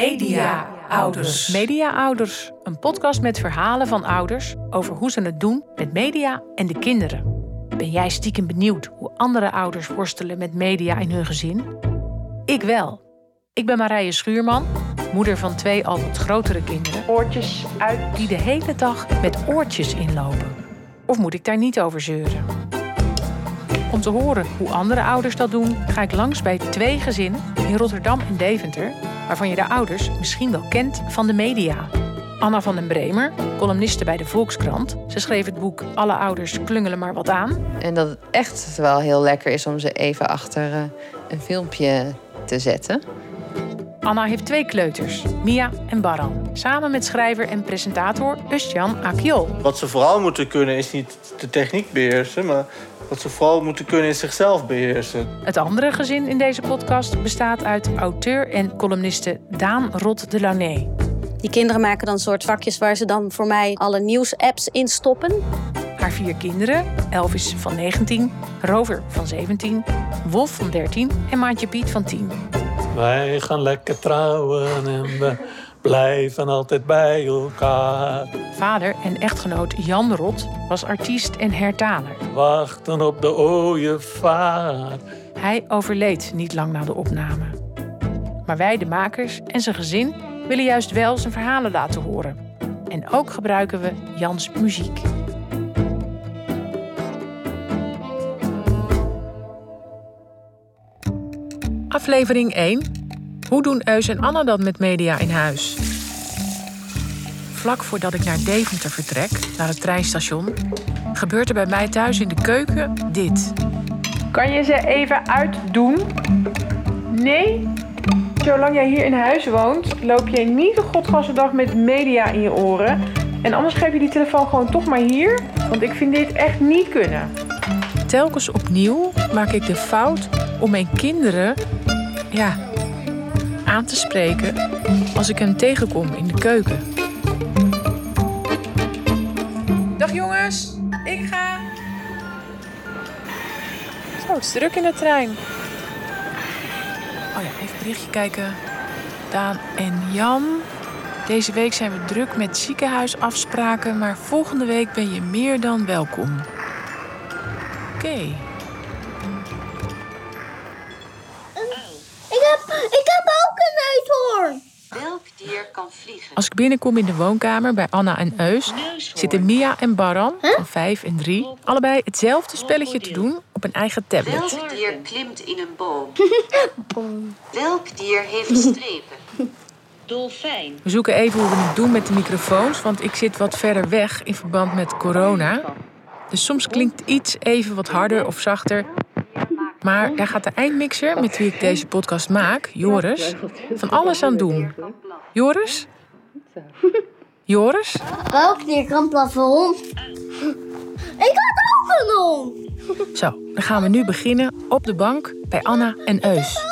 Media-ouders. Media-ouders, een podcast met verhalen van ouders over hoe ze het doen met media en de kinderen. Ben jij stiekem benieuwd hoe andere ouders worstelen met media in hun gezin? Ik wel. Ik ben Marije Schuurman, moeder van twee al wat grotere kinderen. Oortjes uit. Die de hele dag met oortjes inlopen. Of moet ik daar niet over zeuren? Om te horen hoe andere ouders dat doen, ga ik langs bij twee gezinnen in Rotterdam en Deventer, waarvan je de ouders misschien wel kent van de media. Anna van den Bremer, columniste bij de Volkskrant. Ze schreef het boek Alle ouders klungelen maar wat aan. En dat het echt wel heel lekker is om ze even achter uh, een filmpje te zetten. Anna heeft twee kleuters, Mia en Baran. Samen met schrijver en presentator Ustjan Akiol. Wat ze vooral moeten kunnen is niet de techniek beheersen, maar wat ze vooral moeten kunnen is zichzelf beheersen. Het andere gezin in deze podcast bestaat uit auteur en columniste Daan Rot de Launay. Die kinderen maken dan soort vakjes waar ze dan voor mij alle nieuwsapps in stoppen. Haar vier kinderen, Elvis van 19, Rover van 17, Wolf van 13 en Maantje Piet van 10. Wij gaan lekker trouwen en we blijven altijd bij elkaar. Vader en echtgenoot Jan Rot was artiest en hertaler. Wachten op de ooievaar. Hij overleed niet lang na de opname. Maar wij, de makers en zijn gezin, willen juist wel zijn verhalen laten horen. En ook gebruiken we Jans muziek. Aflevering 1. Hoe doen Eus en Anna dat met media in huis? Vlak voordat ik naar Deventer vertrek, naar het treinstation, gebeurt er bij mij thuis in de keuken dit. Kan je ze even uitdoen? Nee? Zolang jij hier in huis woont, loop jij niet de godgasse dag met media in je oren. En anders geef je die telefoon gewoon toch maar hier, want ik vind dit echt niet kunnen. Telkens opnieuw maak ik de fout om mijn kinderen ja, aan te spreken als ik hem tegenkom in de keuken. Dag jongens, ik ga. Zo, het is druk in de trein. Oh ja, even berichtje kijken. Daan en Jan. Deze week zijn we druk met ziekenhuisafspraken, maar volgende week ben je meer dan welkom. Oké. Als ik binnenkom in de woonkamer bij Anna en Eus, zitten Mia en Baran Huh? van 5 en 3 allebei hetzelfde spelletje te doen op een eigen tablet. Welk dier klimt in een boom? Welk dier heeft strepen? Dolfijn. We zoeken even hoe we het doen met de microfoons, want ik zit wat verder weg in verband met corona. Dus soms klinkt iets even wat harder of zachter. Maar daar gaat de eindmixer, met wie ik deze podcast maak, Joris, van alles aan doen. Joris? Joris? Welk dier kan plafond? Ik had ook een hond. Zo, dan gaan we nu beginnen op de bank bij Anna en Eus.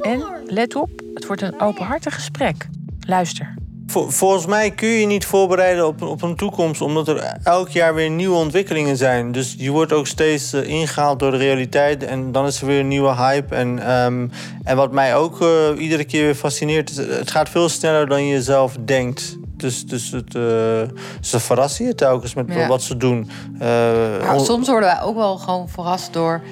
En let op, het wordt een openhartig gesprek. Luister. Vol- volgens mij kun je je niet voorbereiden op, op een toekomst, omdat er elk jaar weer nieuwe ontwikkelingen zijn. Dus je wordt ook steeds eh, ingehaald door de realiteit en dan is er weer een nieuwe hype. En, ehm, en wat mij ook eh, iedere keer weer fascineert, is het gaat veel sneller dan je zelf denkt. Dus, dus het, eh, ze verrassen je telkens met Ja. wat ze doen. On- soms worden wij ook wel gewoon verrast door.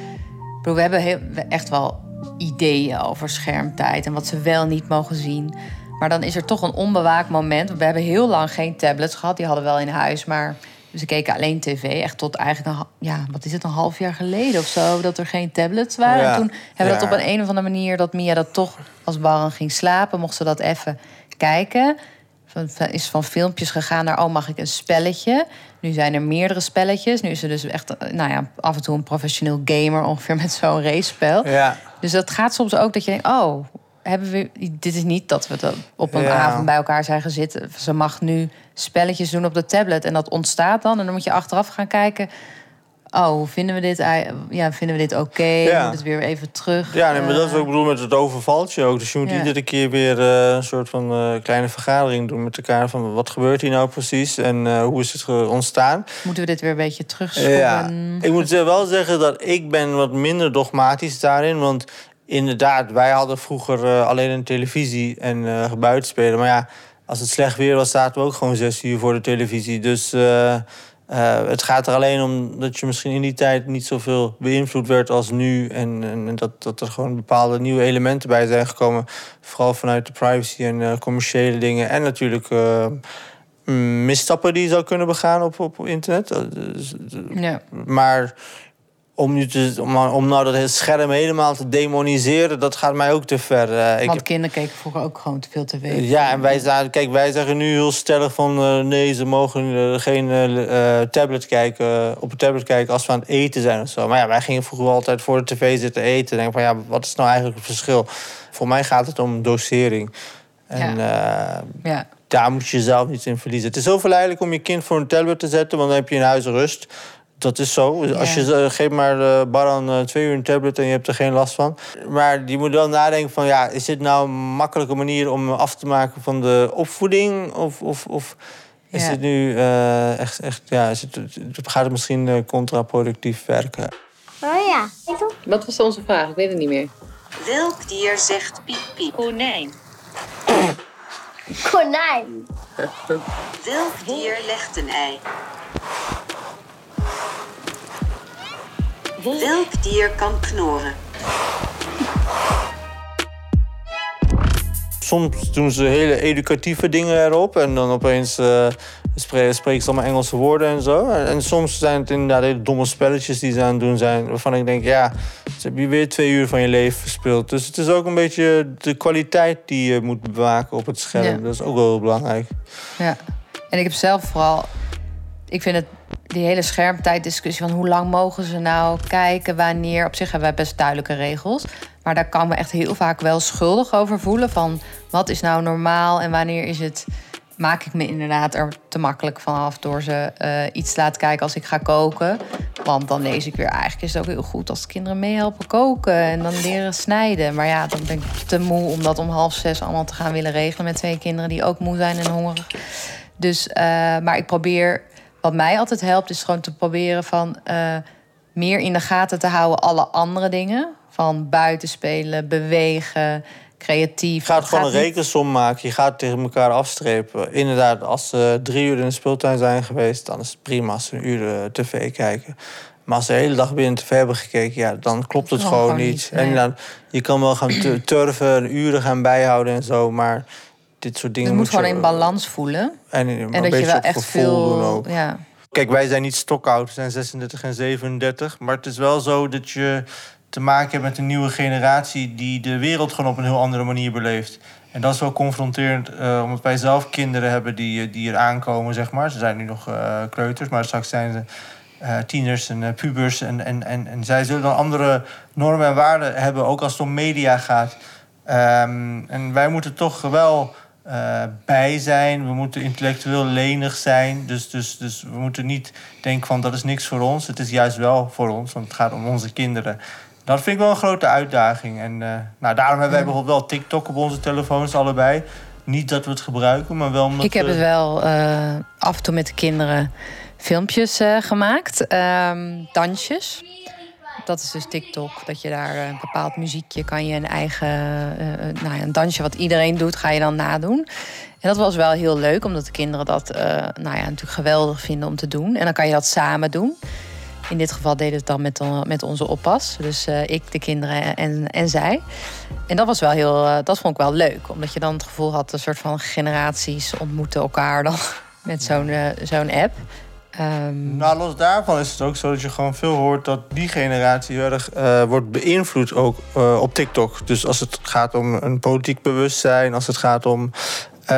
Bedoel, we hebben heel, echt wel ideeën over schermtijd en wat ze wel niet mogen zien. Maar dan is er toch een onbewaakt moment. We hebben heel lang geen tablets gehad. Die hadden we wel in huis, maar ze keken alleen tv. Echt tot eigenlijk, een, ja, wat is het, een half jaar geleden of zo... dat er geen tablets waren. Ja. En toen hebben we dat op een, een of andere manier... dat Mia dat toch, als Barren ging slapen... mocht ze dat even kijken. Van, is van filmpjes gegaan naar, oh, mag ik een spelletje? Nu zijn er meerdere spelletjes. Nu is ze dus echt, nou ja, af en toe een professioneel gamer... ongeveer met zo'n race-spel. ja. Dus dat gaat soms ook dat je denkt, oh, hebben we, dit is niet dat we op een Ja. avond bij elkaar zijn gezeten. Ze mag nu spelletjes doen op de tablet en dat ontstaat dan. En dan moet je achteraf gaan kijken. Oh, vinden we dit, ja, vinden we dit oké? Ja. Moet het weer even terug? Ja, nee, maar dat is eh, wat ik bedoel met het overvaltje ook. Dus je moet Ja. iedere keer weer eh, een soort van eh, kleine vergadering doen met elkaar. Van wat gebeurt hier nou precies en hoe is het ontstaan? Moeten we dit weer een beetje terugschroeven? Ja, ik moet wel zeggen dat ik ben wat minder dogmatisch daarin. Want inderdaad, wij hadden vroeger eh, alleen een televisie en uh, buiten spelen. Maar ja, als het slecht weer was, zaten we ook gewoon zes uur voor de televisie. Dus uh, het gaat er alleen om dat je misschien in die tijd niet zoveel beïnvloed werd als nu. En, en dat, dat er gewoon bepaalde nieuwe elementen bij zijn gekomen. Vooral vanuit de privacy en commerciële dingen. En natuurlijk misstappen die je zou kunnen begaan op, op internet. Dus, ja. Maar om, nu te, om, om nou dat scherm helemaal te demoniseren, dat gaat mij ook te ver. Uh, Want kinderen keken vroeger ook gewoon te veel tv. Ja, en wij, zagen, kijk, wij zeggen nu heel stellig van uh, nee, ze mogen uh, geen tablet kijken, op een tablet kijken als we aan het eten zijn of zo. Maar ja, wij gingen vroeger altijd voor de tv zitten eten. Denk van ja, wat is nou eigenlijk het verschil? Voor mij gaat het om dosering. En ja. ja. daar moet je jezelf niet in verliezen. Het is zo verleidelijk om je kind voor een tablet te zetten, want dan heb je in huis rust. Dat is zo. Als je uh, geeft maar uh, Baran uh, twee uur een tablet en je hebt er geen last van. Maar je moet wel nadenken van ja, is dit nou een makkelijke manier om af te maken van de opvoeding? Of, of, of is ja. het nu echt, echt, ja, is het, gaat het misschien contraproductief werken? Oh ja. Wat was onze vraag? Ik weet het niet meer. Welk dier zegt piep piep? Konijn. Konijn. Welk dier legt een ei? Welk dier kan knorren? Soms doen ze hele educatieve dingen erop en dan opeens uh, spreken ze allemaal Engelse woorden en zo. En, soms zijn het inderdaad hele domme spelletjes die ze aan het doen zijn, waarvan ik denk, ja, ze hebben je weer twee uur van je leven verspeeld. Dus het is ook een beetje de kwaliteit die je moet bewaken op het scherm. Dat is ook wel heel belangrijk. Ja, en ik heb zelf vooral, ik vind het die hele schermtijddiscussie van hoe lang mogen ze nou kijken, wanneer. Op zich hebben wij best duidelijke regels. Maar daar kan me echt heel vaak wel schuldig over voelen. Van wat is nou normaal en wanneer is het. Maak ik me inderdaad er te makkelijk vanaf door ze uh, iets te laten kijken als ik ga koken. Want dan lees ik weer, eigenlijk is het ook heel goed als kinderen meehelpen koken en dan leren snijden. Maar ja, dan ben ik te moe om dat om half zes allemaal te gaan willen regelen met twee kinderen die ook moe zijn en hongerig. Dus, uh, maar ik probeer wat mij altijd helpt, is gewoon te proberen van uh, meer in de gaten te houden alle andere dingen. Van buiten spelen, bewegen, creatief. Je gaat gewoon een rekensom maken. Je gaat tegen elkaar afstrepen. Inderdaad, als ze drie uur in de speeltuin zijn geweest, dan is het prima als ze een uur uh, tv kijken. Maar als ze de hele dag binnen tv hebben gekeken, ja, dan klopt het gewoon, gewoon, niet. niet nee. En dan, je kan wel gaan turven, uren gaan bijhouden en zo, maar dit soort dingen. Je moet, gewoon in balans voelen. En, en dat je wel echt veel doen ook. Ja. Kijk, wij zijn niet stokoud, we zijn 36 en 37. Maar het is wel zo dat je te maken hebt met een nieuwe generatie die de wereld gewoon op een heel andere manier beleeft. En dat is wel confronterend, uh, omdat wij zelf kinderen hebben die, eh, die er aankomen, zeg maar. Ze zijn nu nog uh, kleuters, maar straks zijn ze uh, tieners en pubers. En, en, en, en zij zullen dan andere normen en waarden hebben, ook als het om media gaat. Um, en wij moeten toch wel uh, bij zijn. We moeten intellectueel lenig zijn. Dus, dus, dus we moeten niet denken van dat is niks voor ons. Het is juist wel voor ons, want het gaat om onze kinderen. Dat vind ik wel een grote uitdaging. En uh, nou, daarom hebben wij bijvoorbeeld wel TikTok op onze telefoons allebei. Niet dat we het gebruiken, maar wel omdat Ik heb het wel uh, af en toe met de kinderen filmpjes gemaakt. Um, dansjes dat is dus TikTok. Dat je daar een bepaald muziekje kan je een eigen uh, nou ja, een dansje wat iedereen doet, ga je dan nadoen. En dat was wel heel leuk, omdat de kinderen dat uh, nou ja, natuurlijk geweldig vinden om te doen. En dan kan je dat samen doen. In dit geval deden we het dan met, met onze oppas. Dus uh, ik, de kinderen en, en zij. En dat was wel heel, dat vond ik wel leuk. Omdat je dan het gevoel had, een soort van generaties ontmoeten elkaar dan met zo'n zo'n app. Um... Nou, los daarvan is het ook zo dat je gewoon veel hoort dat die generatie heel erg uh, wordt beïnvloed ook uh, op TikTok. Dus als het gaat om een politiek bewustzijn, als het gaat om uh,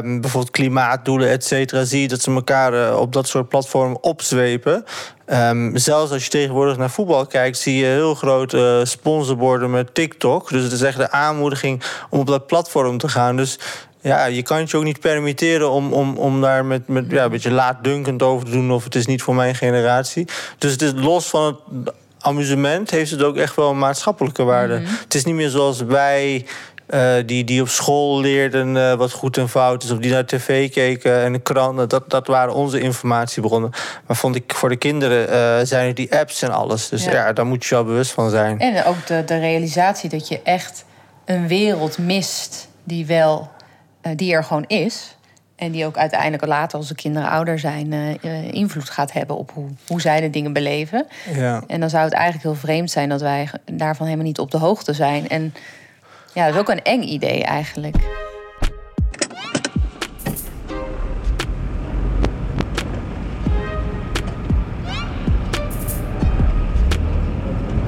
bijvoorbeeld klimaatdoelen, et cetera, zie je dat ze elkaar op dat soort platformen opzwepen. Um, zelfs als je tegenwoordig naar voetbal kijkt, zie je heel grote sponsorborden met TikTok. Dus het is echt de aanmoediging om op dat platform te gaan. Dus ja, je kan het je ook niet permitteren om, om, om daar met, met ja, een beetje laatdunkend over te doen. of het is niet voor mijn generatie. Dus het is los van het amusement, heeft het ook echt wel een maatschappelijke waarde. Het is niet meer zoals wij eh, die, die op school leerden eh, wat goed en fout is, of die naar tv keken en de kranten. Dat, dat waren onze informatiebronnen. Maar vond ik voor de kinderen eh, zijn het die apps en alles. Dus Ja. ja, daar moet je wel bewust van zijn. En ook de, de realisatie dat je echt een wereld mist die wel, die er gewoon is. En die ook uiteindelijk later, als de kinderen ouder zijn, eh, eh, invloed gaat hebben op hoe, hoe zij de dingen beleven. Ja. En dan zou het eigenlijk heel vreemd zijn dat wij daarvan helemaal niet op de hoogte zijn. En ja, dat is ook een eng idee eigenlijk.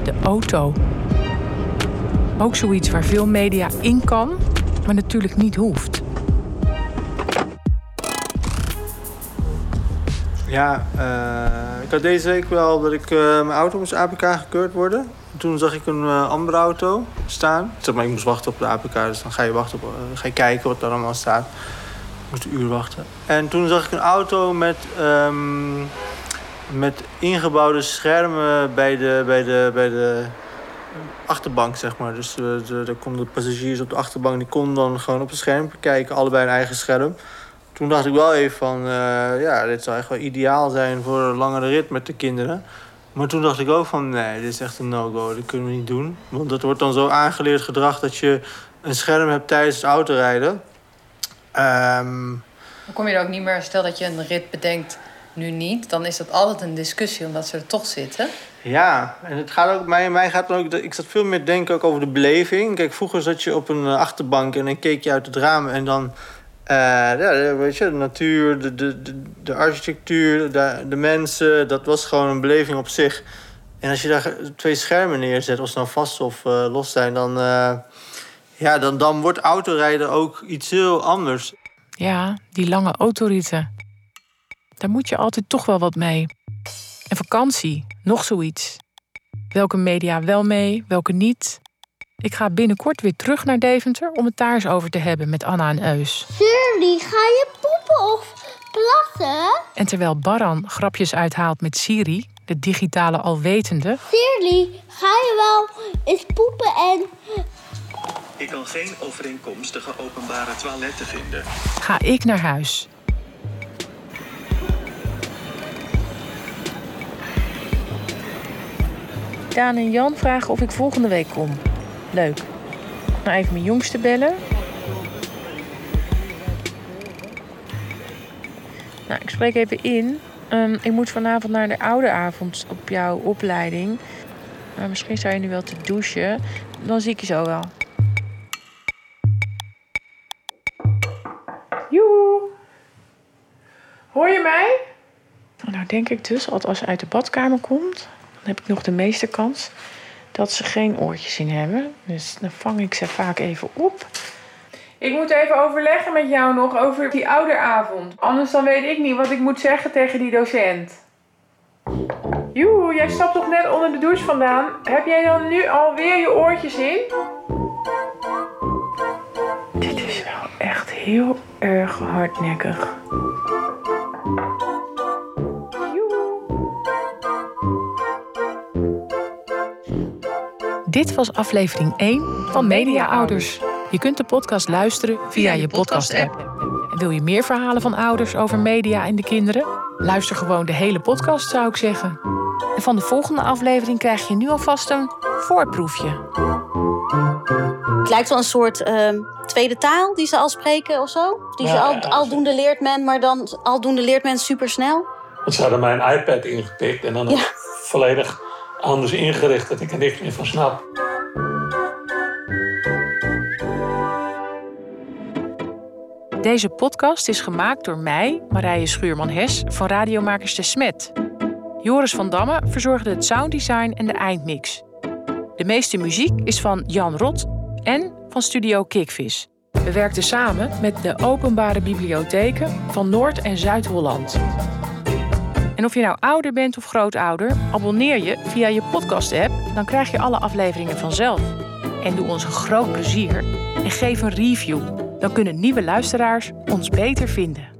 De auto. Ook zoiets waar veel media in kan, maar natuurlijk niet hoeft. Ja, eh, ik had deze week wel dat ik eh, mijn auto moest APK gekeurd worden. Toen zag ik een eh, andere auto staan. Zeg maar, ik moest wachten op de APK, dus dan ga je, wachten op, ga je kijken wat er allemaal staat. Ik moest een uur wachten. En toen zag ik een auto met, ehm, met ingebouwde schermen bij de, bij de, bij de achterbank, zeg maar. Dus daar konden de passagiers op de achterbank, die konden dan gewoon op het scherm kijken, allebei een eigen scherm. Toen dacht ik wel even van, eh, ja, dit zou echt wel ideaal zijn voor een langere rit met de kinderen. Maar toen dacht ik ook van, nee, dit is echt een no-go, dat kunnen we niet doen. Want dat wordt dan zo aangeleerd gedrag dat je een scherm hebt tijdens het autorijden. Ehm, Dan kom je er ook niet meer, stel dat je een rit bedenkt, nu niet. Dan is dat altijd een discussie, omdat ze er toch zitten. Ja, en het gaat ook, mij, mij gaat ook, ik zat veel meer denken ook over de beleving. Kijk, vroeger zat je op een eh, achterbank en dan keek je uit het raam en dan, ja, weet je, de natuur, de, de, de, de architectuur, de, de mensen, dat was gewoon een beleving op zich. En als je daar twee schermen neerzet, of ze nou vast of eh, los zijn, dan, eh, ja, dan, dan wordt autorijden ook iets heel anders. Ja, die lange autoritten. Daar moet je altijd toch wel wat mee. En vakantie, nog zoiets. Welke media wel mee, welke niet. Ik ga binnenkort weer terug naar Deventer om het daar eens over te hebben met Anna en Eus. Shirley, ga je poepen of plassen? En terwijl Baran grapjes uithaalt met Siri, de digitale alwetende, Shirley, ga je wel eens poepen en... Ik kan geen overeenkomstige openbare toiletten vinden. ga ik naar huis. Daan en Jan vragen of ik volgende week kom. Leuk. Nou, even mijn jongste bellen. Nou, ik spreek even in. Ehm, ik moet vanavond naar de ouderavond op jouw opleiding. Maar misschien sta je nu wel te douchen. Dan zie ik je zo wel. Joe. Hoor je mij? Nou, denk ik dus, als ze uit de badkamer komt, dan heb ik nog de meeste kans dat ze geen oortjes in hebben. Dus dan vang ik ze vaak even op. Ik moet even overleggen met jou nog over die ouderavond. Anders dan weet ik niet wat ik moet zeggen tegen die docent. Joe, jij stapt toch net onder de douche vandaan? Heb jij dan nu alweer je oortjes in? Dit is wel echt heel erg hardnekkig. Dit was aflevering 1 van Media Ouders. Je kunt de podcast luisteren via je podcast-app. En wil je meer verhalen van ouders over media en de kinderen? Luister gewoon de hele podcast, zou ik zeggen. En van de volgende aflevering krijg je nu alvast een voorproefje. Het lijkt wel een soort ehm, tweede taal die ze al spreken of zo. Die ze Ja, al, ja, aldoende leert men, maar dan aldoende leert men supersnel. Want ze hadden mijn iPad ingepikt en dan Ja. volledig anders ingericht dat ik er niks meer van snap. Deze podcast is gemaakt door mij, Marije Schuurman-Hes, van Radiomakers de Smet. Joris van Damme verzorgde het sounddesign en de eindmix. De meeste muziek is van Jan Rot en van Studio Kikvis. We werkten samen met de openbare bibliotheken van Noord- en Zuid-Holland. En of je nou ouder bent of grootouder, abonneer je via je podcast-app. Dan krijg je alle afleveringen vanzelf. En doe ons een groot plezier en geef een review. Dan kunnen nieuwe luisteraars ons beter vinden.